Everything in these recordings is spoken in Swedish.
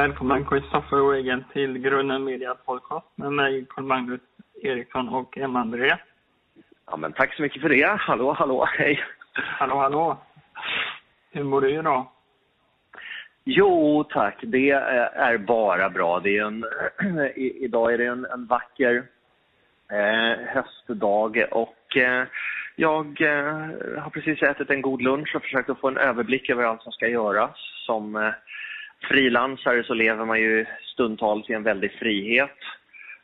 Välkommen Kristoffer Wegen till Grunden Media Podcast med mig Carl-Magnus Eriksson och Emma André. Ja, men tack så mycket för det. Hallå, hallå, hej. Hallå, hallå. Hur mår du idag? Jo, tack. Det är bara bra. Det är en, idag är det en, en vacker eh, höstdag och eh, jag eh, har precis ätit en god lunch och försökt att få en överblick över allt som ska göras. Som eh, frilansare så lever man ju stundtals i en väldig frihet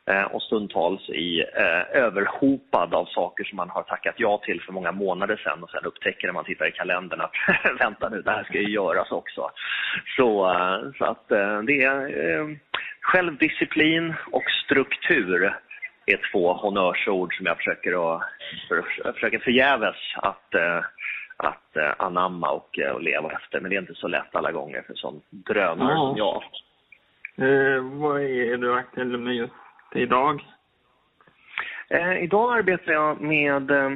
eh, och stundtals i eh, överhopad av saker som man har tackat ja till för många månader sedan och sen upptäcker när man tittar i kalendern att vänta nu, det här ska ju göras också. Så, eh, så att eh, det är eh, självdisciplin och struktur är två honnörsord som jag försöker, att, för, försöker förgäves att, eh, att eh, anamma och, och leva efter. Men det är inte så lätt alla gånger för sån drönare Ja. som jag. Eh, vad är du aktuell med just idag? Eh, idag arbetar jag med, eh,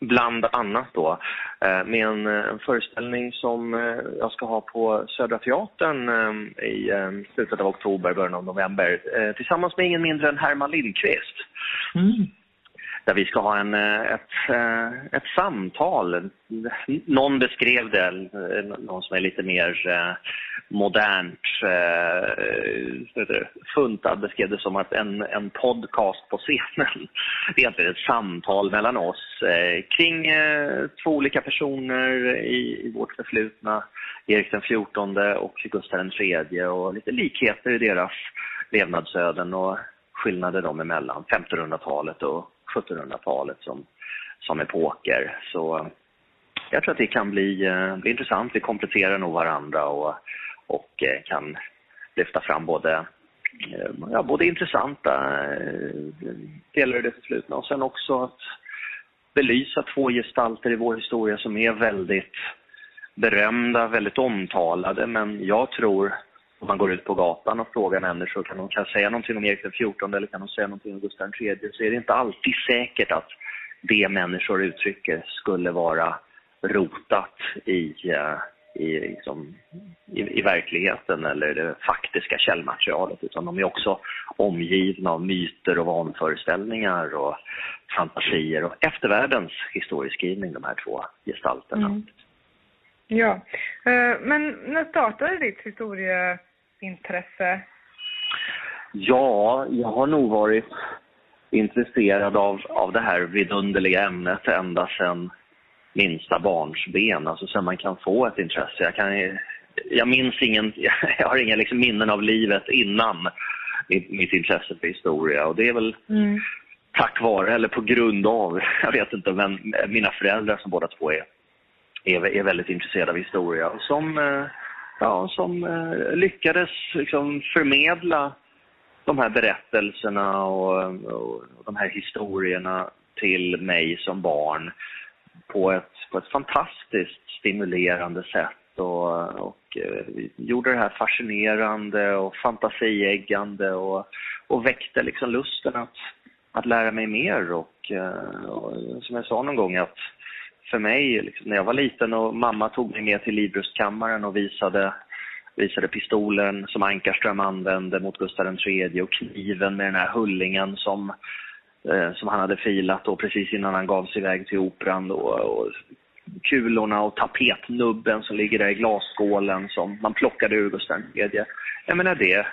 bland annat då, eh, med en, eh, en föreställning som eh, jag ska ha på Södra Teatern eh, i eh, slutet av oktober, början av november, eh, tillsammans med ingen mindre än Herman Lindqvist. Mm där vi ska ha en, eh, ett, eh, ett samtal. Någon beskrev det, eh, någon som är lite mer modernt funtad beskrev det som att en, en podcast på scenen. Det är egentligen ett samtal mellan oss kring två olika personer i, i vårt förflutna. Erik den XIV och Gustav III och lite likheter i deras levnadsöden och skillnader dem emellan. 1500-talet och 1700-talet som, som epoker. Så eh, jag tror att det kan bli, eh, bli intressant. Vi kompletterar nog varandra och, och eh, kan lyfta fram både, ja, både intressanta delar i det förflutna och sen också att belysa två gestalter i vår historia som är väldigt berömda, väldigt omtalade. Men jag tror, om man går ut på gatan och frågar människor, kan de kan säga någonting om Erik XIV eller kan de säga någonting om Gustav III? Så är det inte alltid säkert att det människor uttrycker skulle vara rotat i, eh, i, liksom, i, i verkligheten eller det faktiska källmaterialet. Utan de är också omgivna av myter och vanföreställningar och fantasier och eftervärldens historieskrivning, de här två gestalterna. Mm. Ja. Eh, men när startade ditt historie historieintresse? Ja, jag har nog varit intresserad av, av det här vidunderliga ämnet ända sedan minsta barnsben, alltså sen man kan få ett intresse. Jag, kan, jag minns ingen, jag har inga liksom minnen av livet innan mitt, mitt intresse för historia och det är väl Mm. tack vare eller på grund av, jag vet inte, men mina föräldrar som båda två är, är, är väldigt intresserade av historia och som, eh, ja, som eh, lyckades liksom förmedla de här berättelserna och, och de här historierna till mig som barn på ett, på ett fantastiskt stimulerande sätt och, och eh, vi gjorde det här fascinerande och fantasieggande och, och väckte liksom lusten att, att lära mig mer och, eh, och som jag sa någon gång att för mig, liksom, när jag var liten och mamma tog mig med till Livrustkammaren och visade, visade pistolen som Ankarström använde mot Gustav III och kniven med den här hullingen som, eh, som han hade filat då precis innan han gav sig iväg till operan. Då, och kulorna och tapetnubben som ligger där i glasskålen som man plockade ur Gustav III. Jag menar det,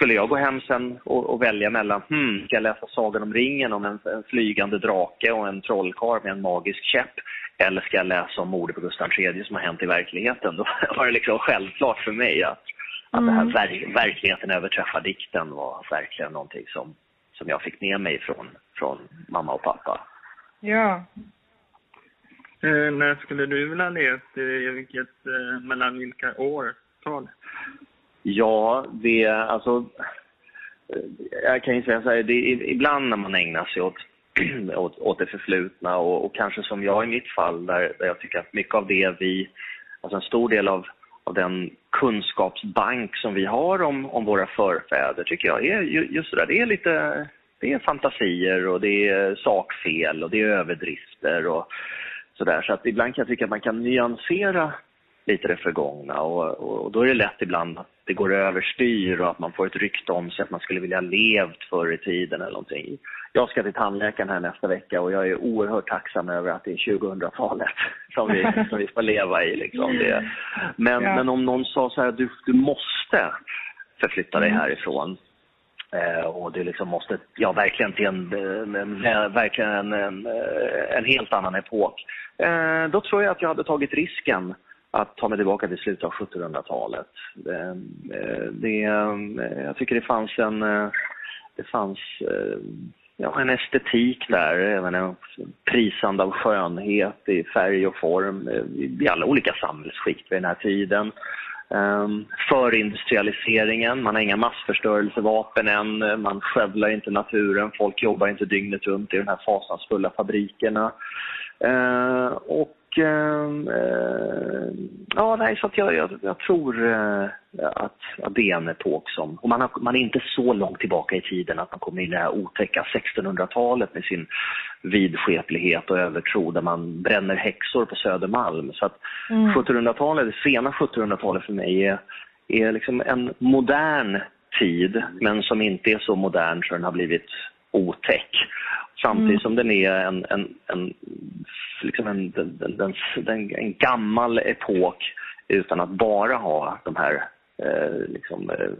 skulle jag gå hem sen och, och välja mellan, hmm, ska jag läsa Sagan om ringen om en, en flygande drake och en trollkarl med en magisk käpp? Eller ska jag läsa om mordet på Gustav III som har hänt i verkligheten? Då var det liksom självklart för mig att, att det här Mm. ver, verkligheten överträffar dikten var verkligen någonting som, som jag fick med mig från, från mamma och pappa. Ja. Eh, när skulle du vilja ha läst? eh, Vilket, eh, mellan vilka årtal? Ja, det alltså... Jag kan ju säga så här, det, är- ibland när man ägnar sig åt, åt, åt det förflutna och, och kanske som jag i mitt fall där, där jag tycker att mycket av det vi, alltså en stor del av, av den kunskapsbank som vi har om, om våra förfäder tycker jag är just det där, det är lite, det är fantasier och det är sakfel och det är överdrifter och sådär. Så att ibland kan jag tycka att man kan nyansera lite det förgångna och, och, och då är det lätt ibland att det går överstyr och att man får ett rykte om sig att man skulle vilja levt förr i tiden eller någonting. Jag ska till tandläkaren här nästa vecka och jag är oerhört tacksam över att det är 2000-talet som vi, som vi får leva i. Liksom. Det, men, ja. men om någon sa så här, du, du måste förflytta dig mm. härifrån. Eh, och det liksom måste, ja verkligen till en verkligen en, en, en, helt annan epok. Eh, då tror jag att jag hade tagit risken att ta mig tillbaka till slutet av 1700-talet. Det, eh, det, eh, jag tycker det fanns en, eh, det fanns ja, en estetik där, även en prisande av skönhet i färg och form i alla olika samhällsskikt vid den här tiden. Um, förindustrialiseringen, man har inga massförstörelsevapen än, man skövlar inte naturen, folk jobbar inte dygnet runt i de här fasansfulla fabrikerna. Uh, och Ehm, eh, ja, nej, så att jag, jag, jag tror eh, att, att det är en epok som... Och man, har, man är inte så långt tillbaka i tiden att man kommer in i det här otäcka 1600-talet med sin vidskeplighet och övertro där man bränner häxor på Södermalm. Så att mm. 1700-talet, det sena 1700-talet för mig är, är liksom en modern tid men som inte är så modern så den har blivit otäck. Samtidigt mm. som den är en, en, en, liksom en, en, en, en gammal epok utan att bara ha de här eh, liksom, eh,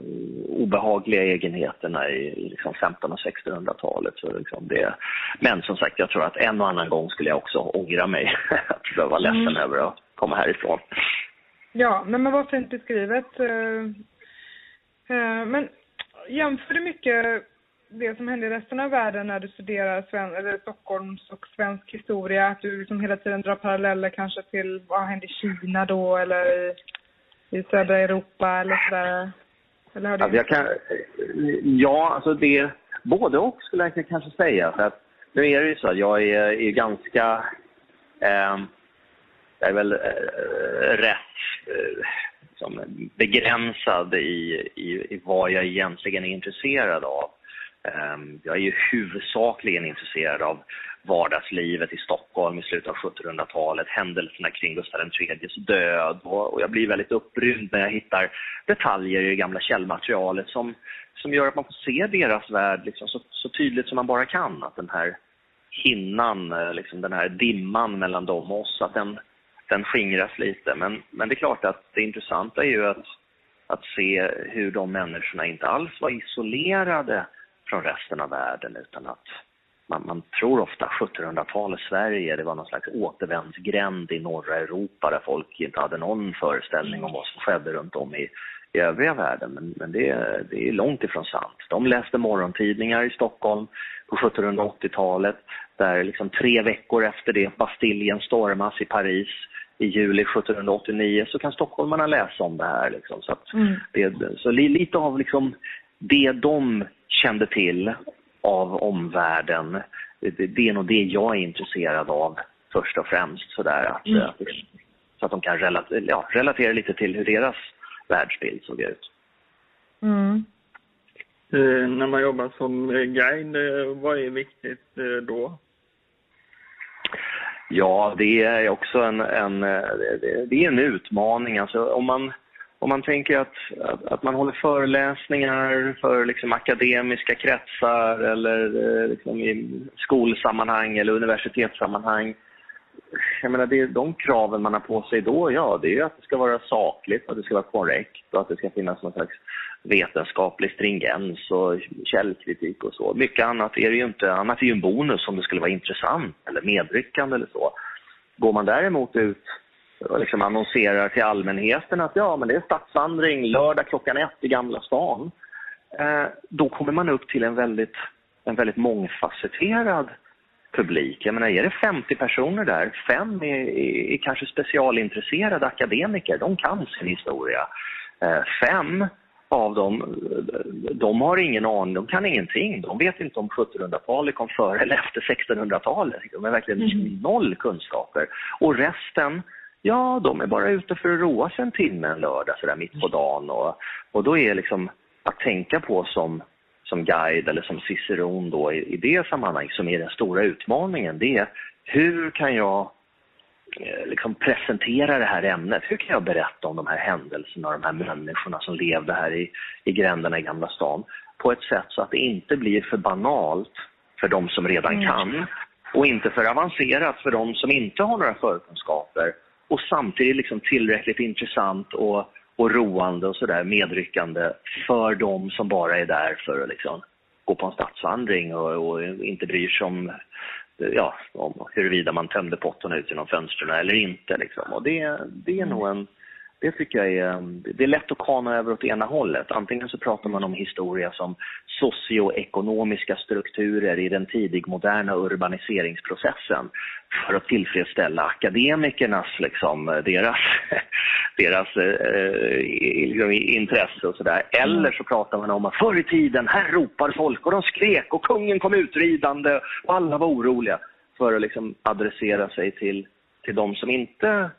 obehagliga egenheterna i liksom 1500 och 1600-talet. Så liksom det, men som sagt, jag tror att en och annan gång skulle jag också ångra mig. att vara ledsen mm. över att komma härifrån. Ja, men vad fint beskrivet. Eh, eh, men jämför du mycket det som händer i resten av världen när du studerar sven eller Stockholms och svensk historia, att du liksom hela tiden drar paralleller kanske till vad hände i Kina då eller i, i södra Europa eller sådär? Eller har du... alltså jag kan, ja, alltså det, både och skulle jag kanske säga. För att nu är det ju så att jag är, är ganska, eh, jag är väl eh, rätt eh, liksom begränsad i, i, i vad jag egentligen är intresserad av. Ehm, jag är ju huvudsakligen intresserad av vardagslivet i Stockholm i slutet av 1700-talet, händelserna kring Gustav IIIs död och jag blir väldigt upprymd när jag hittar detaljer i det gamla källmaterialet som, som gör att man får se deras värld liksom så, så tydligt som man bara kan. Att den här hinnan, eh, liksom den här dimman mellan dem och oss, att den, den skingras lite. Men, men det är klart att det intressanta är ju att, att se hur de människorna inte alls var isolerade från resten av världen utan att man, man tror ofta 1700-talets Sverige, det var någon slags återvändsgränd i norra Europa där folk inte hade någon föreställning om vad som skedde runt om i, i övriga världen. Men, men det, det är långt ifrån sant. De läste morgontidningar i Stockholm på 1780-talet där liksom tre veckor efter det Bastiljen stormas i Paris i juli 1789 så kan stockholmarna läsa om det här. Liksom. Så, att mm. det, så lite av liksom det de kände till av omvärlden, det, det är nog det jag är intresserad av först och främst. Sådär, att, mm. Eh, så att de kan relatera, ja, relatera lite till hur deras världsbild såg ut. Mm. Eh, när man jobbar som guide, eh, vad är viktigt eh, då? Ja, det är också en, en, det är en utmaning. Alltså, om man om man tänker att, att, att, man håller föreläsningar för liksom akademiska kretsar eller eh, liksom i skolsammanhang eller universitetssammanhang. Jag menar, det är de kraven man har på sig då, ja, det är ju att det ska vara sakligt, att det ska vara korrekt och att det ska finnas någon slags vetenskaplig stringens och källkritik och så. Mycket annat är det ju inte. Annat är ju en bonus om det skulle vara intressant eller medryckande eller så. Går man däremot ut liksom annonserar till allmänheten att ja, men det är stadsvandring lördag klockan ett i Gamla stan. Eh, då kommer man upp till en väldigt, en väldigt mångfacetterad publik. Jag menar, är det 50 personer där, fem är, är, är kanske specialintresserade akademiker, de kan sin historia. Eh, fem av dem, de har ingen aning, de kan ingenting. De vet inte om 1700-talet kom före eller efter 1600-talet. De har verkligen mm. noll kunskaper. Och resten, Ja, de är bara ute för att roa sig en timme en lördag sådär mitt på dagen. Och, och då är liksom att tänka på som, som guide eller som ciceron då i, i det sammanhanget som är den stora utmaningen. Det är hur kan jag eh, liksom presentera det här ämnet. Hur kan jag berätta om de här händelserna och de här människorna som levde här i, i gränderna i Gamla stan på ett sätt så att det inte blir för banalt för de som redan mm. kan och inte för avancerat för de som inte har några förkunskaper och samtidigt liksom tillräckligt intressant och, och roande och sådär medryckande för de som bara är där för att liksom gå på en stadsvandring och, och inte bryr sig om, ja, om huruvida man tömde potten ut genom fönstren eller inte. Liksom. Och det, det är nog en det tycker jag är, ehm, det är lätt att kana över åt ena hållet. Antingen så pratar man om historia som socioekonomiska strukturer i den tidigmoderna urbaniseringsprocessen för att tillfredsställa akademikernas, liksom, deras, deras eh, liksom, intresse och sådär. Eller så pratar man om att förr i tiden, här ropar folk och de skrek och kungen kom utridande och alla var oroliga för att liksom adressera sig till, till de som inte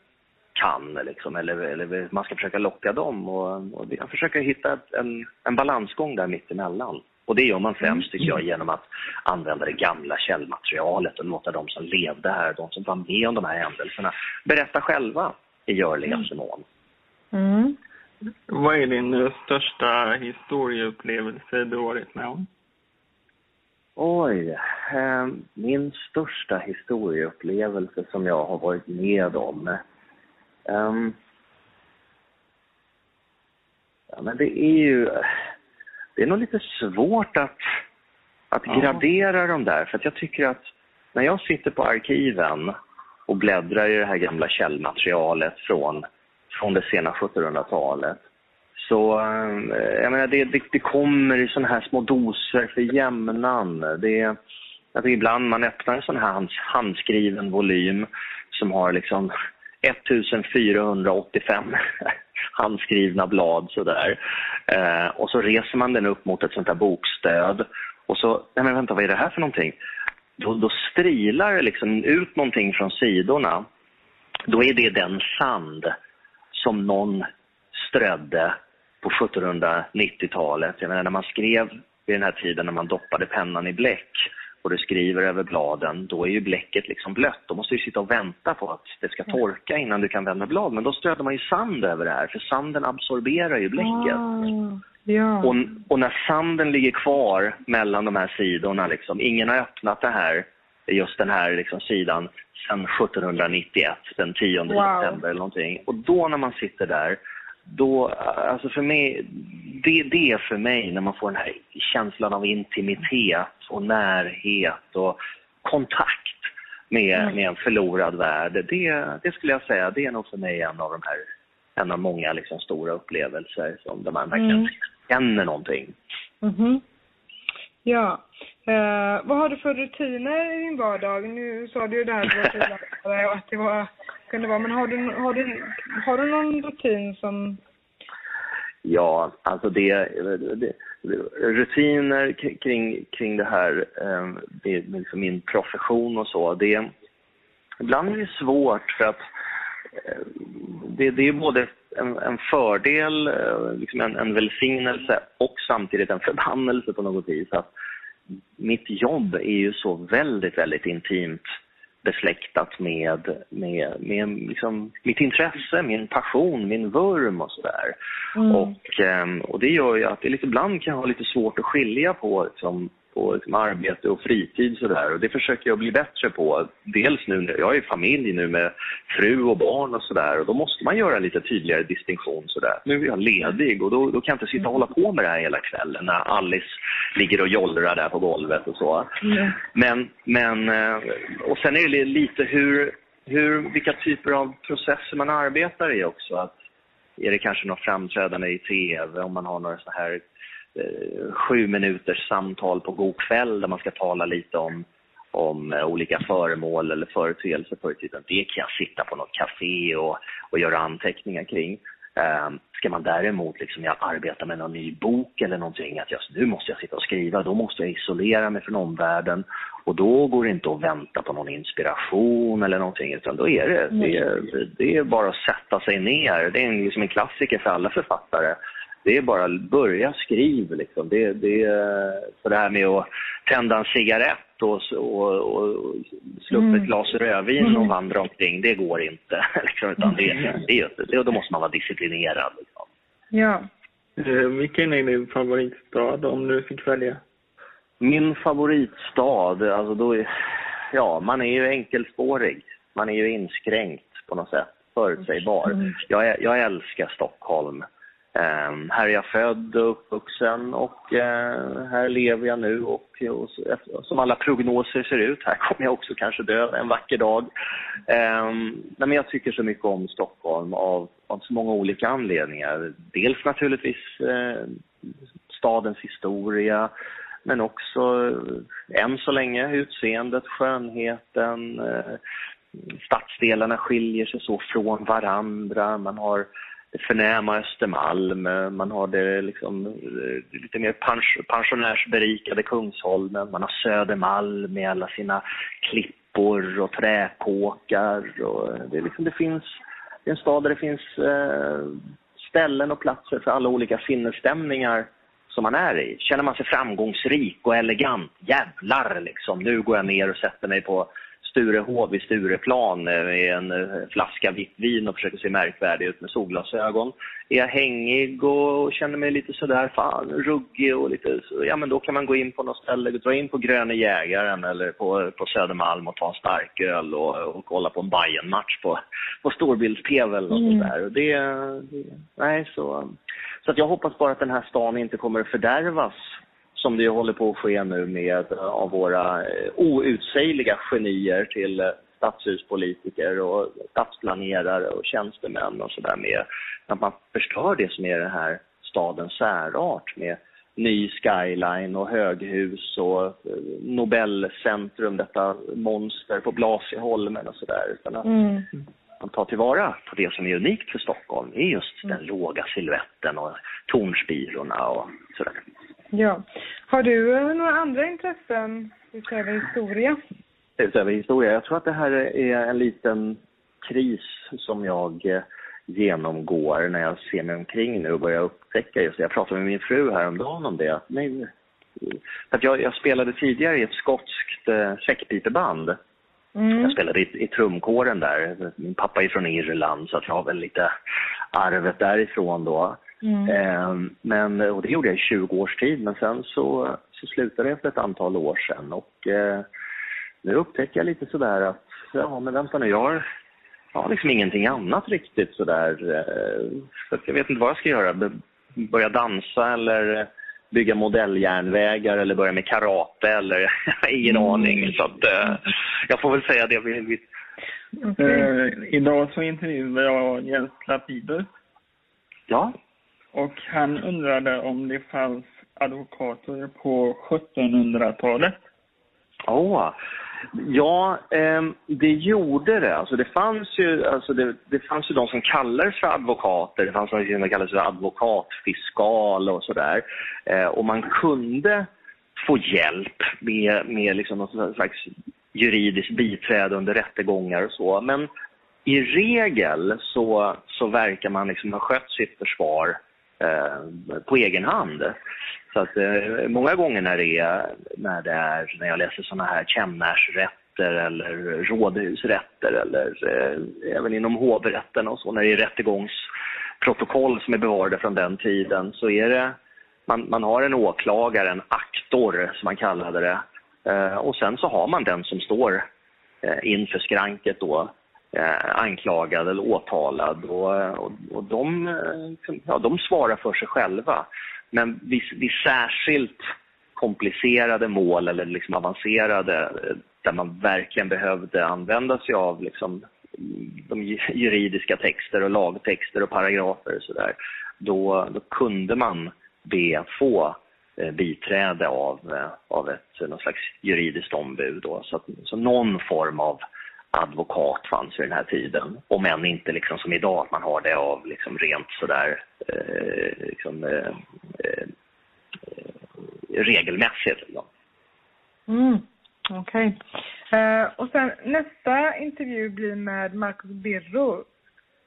kan liksom, eller, eller man ska försöka locka dem. Och, och jag försöker hitta en, en balansgång där mittemellan. Och det gör man främst tycker jag genom att använda det gamla källmaterialet och låta de som levde här, de som var med om de här händelserna, berätta själva i görligaste mån. Mm. Vad är din största historieupplevelse du varit med om? Oj, eh, min största historieupplevelse som jag har varit med om Um, ja, men det är ju... Det är nog lite svårt att, att ja. gradera de där. För jag tycker att när jag sitter på arkiven och bläddrar i det här gamla källmaterialet från, från det sena 1700-talet så eh, jag menar, det, det, det kommer i såna här små doser för jämnan. Det, att ibland man öppnar en sån här handskriven volym som har liksom 1485 handskrivna blad sådär. Eh, och så reser man den upp mot ett sånt här bokstöd och så, nej men vänta vad är det här för någonting? Då, då strilar det liksom ut någonting från sidorna. Då är det den sand som någon strödde på 1790-talet. Jag menar när man skrev vid den här tiden när man doppade pennan i bläck och du skriver över bladen, då är ju bläcket liksom blött. Då måste du sitta och vänta på att det ska torka innan du kan vända blad. Men då strödde man ju sand över det här, för sanden absorberar ju bläcket. Ah, ja. och, och, när sanden ligger kvar mellan de här sidorna, liksom, ingen har öppnat det här, just den här liksom, sidan sedan 1791, den 10 wow. september eller någonting. Och då när man sitter där, då, alltså för mig, det, det är för mig när man får den här känslan av intimitet och närhet och kontakt med, mm. med en förlorad värld. Det, det skulle jag säga, det är nog för mig en av de här, en av många liksom stora upplevelser som där man verkligen mm. känner någonting. Mm -hmm. Ja. Eh, vad har du för rutiner i din vardag? Nu sa du ju det här att det var kunde vara. Men har du, har du, har du någon rutin som... Ja, alltså det, det rutiner kring, kring det här, eh, med liksom min profession och så, det, ibland är det svårt för att eh, det, det är både en, en fördel, eh, liksom en, en välsignelse och samtidigt en förbannelse på något vis. Att mitt jobb är ju så väldigt, väldigt intimt besläktat med, med, med liksom mitt intresse, min passion, min vurm och sådär. Mm. Och, ehm, och det gör ju att det lite, ibland kan jag ha lite svårt att skilja på liksom, på liksom, arbete och fritid sådär. Och det försöker jag bli bättre på. Dels nu, jag är familj nu med fru och barn och sådär. Och då måste man göra lite tydligare distinktion sådär. Nu är jag ledig och då, då kan jag inte sitta och hålla på med det här hela kvällen när Alice ligger och jollrar där på golvet och så. Mm. Men, men, eh, och sen är det lite hur, hur, vilka typer av processer man arbetar i också. Att är det kanske något framträdande i tv, om man har några så här sju minuters samtal på god kväll där man ska tala lite om, om eh, olika föremål eller företeelser förr i tiden. Det kan jag sitta på något café och, och göra anteckningar kring. Um, ska man däremot liksom, jag arbeta med någon ny bok eller någonting, att jag, nu måste jag sitta och skriva, då måste jag isolera mig från omvärlden och då går det inte att vänta på någon inspiration eller någonting utan då är det, det, är, det är bara att sätta sig ner. Det är en, liksom en klassiker för alla författare det är bara att börja skriva. Liksom. Det, det, för det här med att tända en cigarett och, och, och slå upp mm. ett glas rödvin och mm. vandra omkring, det går inte. Liksom, utan det, det, det, då måste man vara disciplinerad. Liksom. Ja. Eh, vilken är din favoritstad om du fick välja? Min favoritstad, alltså då är, ja, man är ju enkelspårig. Man är ju inskränkt på något sätt, förutsägbar. Mm. Jag, jag älskar Stockholm. Ehm, här är jag född och uppvuxen och eh, här lever jag nu och, och, som alla prognoser ser ut, här kommer jag också kanske dö en vacker dag. Ehm, men jag tycker så mycket om Stockholm av, av så många olika anledningar. Dels naturligtvis eh, stadens historia, men också eh, än så länge utseendet, skönheten, stadsdelarna skiljer sig så från varandra. Man har förnäma Östermalm, eh, man har det liksom, eh, lite mer pensionärsberikade Kungsholmen, man har Södermalm med alla sina klippor och träkåkar. Och eh, det, liksom, det, finns, det är en stad där det finns eh, ställen och platser för alla olika sinnesstämningar som man är i. Känner man sig framgångsrik och elegant, jävlar liksom, nu går jag ner och sätter mig på Sturehov i Stureplan eh, med en eh, flaska vitt vin och försöker se märkvärdig ut med solglasögon. Är jag hängig och känner mig lite sådär fan ruggig och lite så, ja men då kan man gå in på något ställe, dra in på Gröna Jägaren eller på, på Södermalm och ta en starköl och, och kolla på en bayern match på, på storbilds-tv eller något mm. sådär. Och det, det, nej så, så att jag hoppas bara att den här stan inte kommer att fördärvas som det håller på att ske nu med eh, av våra eh, outsägliga genier till eh, stadshuspolitiker och stadsplanerare och tjänstemän och sådär med att man förstör det som är den här stadens särart med ny skyline och höghus och Nobelcentrum, detta monster på Blasieholmen och sådär. Utan att mm. man tar tillvara på det som är unikt för Stockholm, det är just den låga siluetten och tornspirorna och sådär. Ja. Har du eh, några andra intressen utöver historia? Utöver historia? Jag tror att det här är en liten kris som jag eh, genomgår när jag ser mig omkring nu och börjar upptäcka just det. Jag pratade med min fru häromdagen om det. Men, att jag, jag spelade tidigare i ett skotskt eh, säckpipeband. Mm. Jag spelade i, i trumkåren där. Min pappa är från Irland så jag har väl lite arvet därifrån då. Mm. Eh, men, och det gjorde jag i 20 års tid, men sen så, så slutade jag efter ett antal år sedan. Och eh, nu upptäcker jag lite sådär att, ja men vänta nu, jag har, jag har liksom ingenting annat riktigt sådär. Eh, för jag vet inte vad jag ska göra. Börja dansa eller bygga modelljärnvägar eller börja med karate eller ingen mm. aning. Så att, eh, jag får väl säga det. Okay. Eh, idag så intervjuade jag Jens Lapidus. Ja. Och han undrade om det fanns advokater på 1700-talet. Oh. Ja, eh, det gjorde det. Alltså det, fanns ju, alltså det, det fanns ju de som kallades för advokater. Det fanns de som kallades för advokatfiskal och sådär. Eh, och man kunde få hjälp med, med liksom någon slags juridiskt biträde under rättegångar och så. Men i regel så, så verkar man liksom ha skött sitt försvar Eh, på egen hand. Så att eh, många gånger när det är, när det är, när jag läser sådana här kämnärsrätter eller rådhusrätter eller eh, även inom hovrätten och så när det är rättegångsprotokoll som är bevarade från den tiden så är det, man, man har en åklagare, en aktor som man kallade det eh, och sen så har man den som står eh, inför skranket då eh, Eh, anklagad eller åtalad och, och, och de, eh, ja, de svarar för sig själva. Men vid, vid särskilt komplicerade mål eller liksom avancerade eh, där man verkligen behövde använda sig av liksom, mm, de juridiska texter och lagtexter och paragrafer och sådär, då, då kunde man be få eh, biträde av, av ett någon slags juridiskt ombud. Då. Så, att, så någon form av advokat fanns vid den här tiden. Om än inte liksom som idag, att man har det av liksom rent sådär eh, liksom, eh, eh, regelmässigt. Liksom. Mm, Okej. Okay. Eh, och sen nästa intervju blir med Marcus Birro.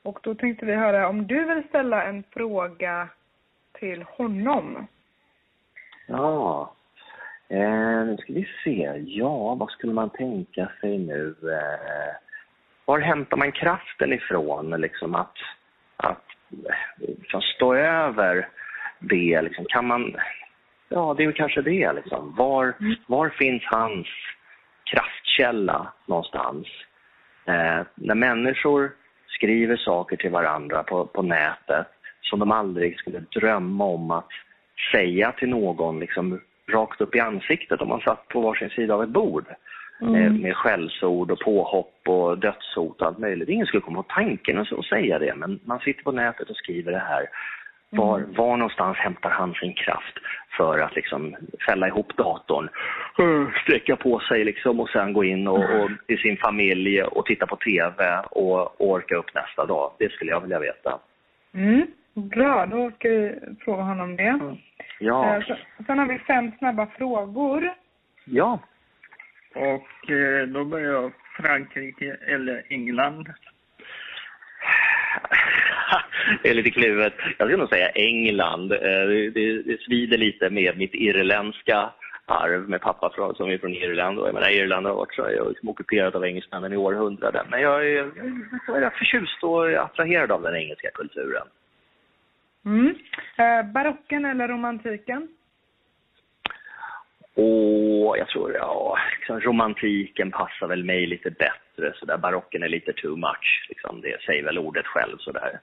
Och då tänkte vi höra om du vill ställa en fråga till honom. Ja. Eh, nu ska vi se. Ja, vad skulle man tänka sig nu? Eh, var hämtar man kraften ifrån? Liksom att, att liksom stå över det. Liksom. Kan man... Ja, det är väl kanske det. Liksom. Var, var finns hans kraftkälla någonstans? Eh, när människor skriver saker till varandra på, på nätet som de aldrig skulle drömma om att säga till någon liksom, rakt upp i ansiktet om man satt på varsin sida av ett bord. Mm. Med, med skällsord och påhopp och dödshot och allt möjligt. Ingen skulle komma på tanken att säga det, men man sitter på nätet och skriver det här. Var, mm. var någonstans hämtar han sin kraft för att liksom fälla ihop datorn, sträcka på sig liksom och sen gå in och, och till sin familj och titta på TV och, och orka upp nästa dag? Det skulle jag vilja veta. Mm. Bra, då ska vi fråga honom det. Mm. Ja. Eh, sen har vi fem snabba frågor. Ja. Och eh, då börjar jag Frankrike eller England. det är lite kluvet. Jag skulle nog säga England. Eh, det, det, det svider lite med mitt irländska arv med pappa som är från Irland. Och jag menar, Irland har varit så, jag liksom ockuperat av engelsmännen i århundraden. Men jag är, jag är förtjust och attraherad av den engelska kulturen. Mm. Eh, barocken eller romantiken? Och jag tror, ja, liksom, romantiken passar väl mig lite bättre. Så där barocken är lite too much. Liksom, det säger väl ordet själv sådär.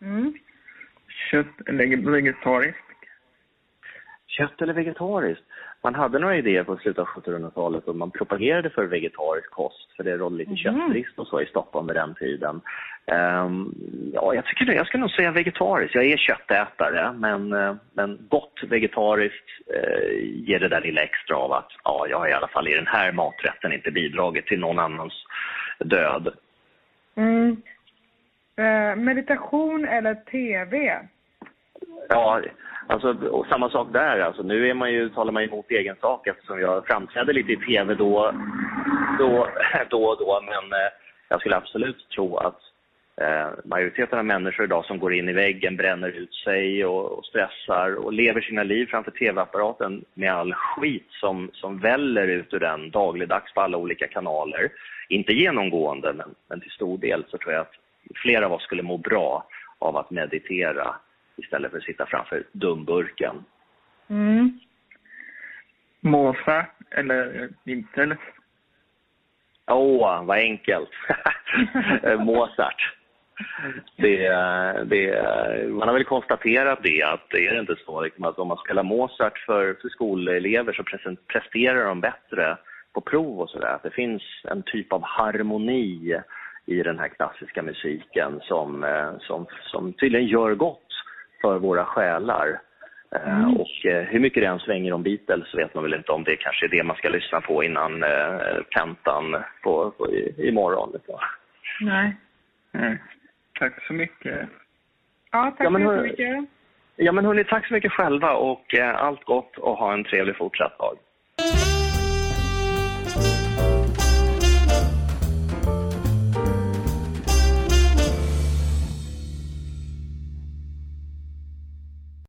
Mm. Kött eller vegetariskt? Kött eller vegetariskt? Man hade några idéer på slutet av 1700-talet och man propagerade för vegetarisk kost för det rådde lite mm. köttbrist och så i Stockholm vid den tiden. Um, ja, jag tycker. Jag skulle nog säga vegetariskt. Jag är köttätare, men, uh, men gott vegetariskt uh, ger det där lilla extra av att ja, jag har i alla fall i den här maträtten inte bidragit till någon annans död. Mm. Uh, meditation eller TV? Ja, Alltså, och samma sak där. Alltså, nu är man ju, talar man emot egen sak eftersom jag framträder lite i tv då, då, då och då. Men eh, jag skulle absolut tro att eh, majoriteten av människor idag som går in i väggen, bränner ut sig och, och stressar och lever sina liv framför tv-apparaten med all skit som, som väller ut ur den dagligdags på alla olika kanaler. Inte genomgående, men, men till stor del så tror jag att flera av oss skulle må bra av att meditera istället för att sitta framför dumburken. Mm. Mozart eller Beatles? Åh, oh, vad enkelt. Mozart. Det, det, man har väl konstaterat det, att är det inte så liksom, att om man spelar Mozart för, för skolelever så presterar de bättre på prov och sådär. Det finns en typ av harmoni i den här klassiska musiken som, som, som tydligen gör gott för våra själar. Eh, mm. Och eh, hur mycket det än svänger om Beatles vet man väl inte om det kanske är det man ska lyssna på innan eh, tentan på, på, i, imorgon. Liksom. Nej. Mm. Tack så mycket. Ja, tack ja, så mycket. Ja, men hörni, tack så mycket själva och eh, allt gott och ha en trevlig fortsatt dag.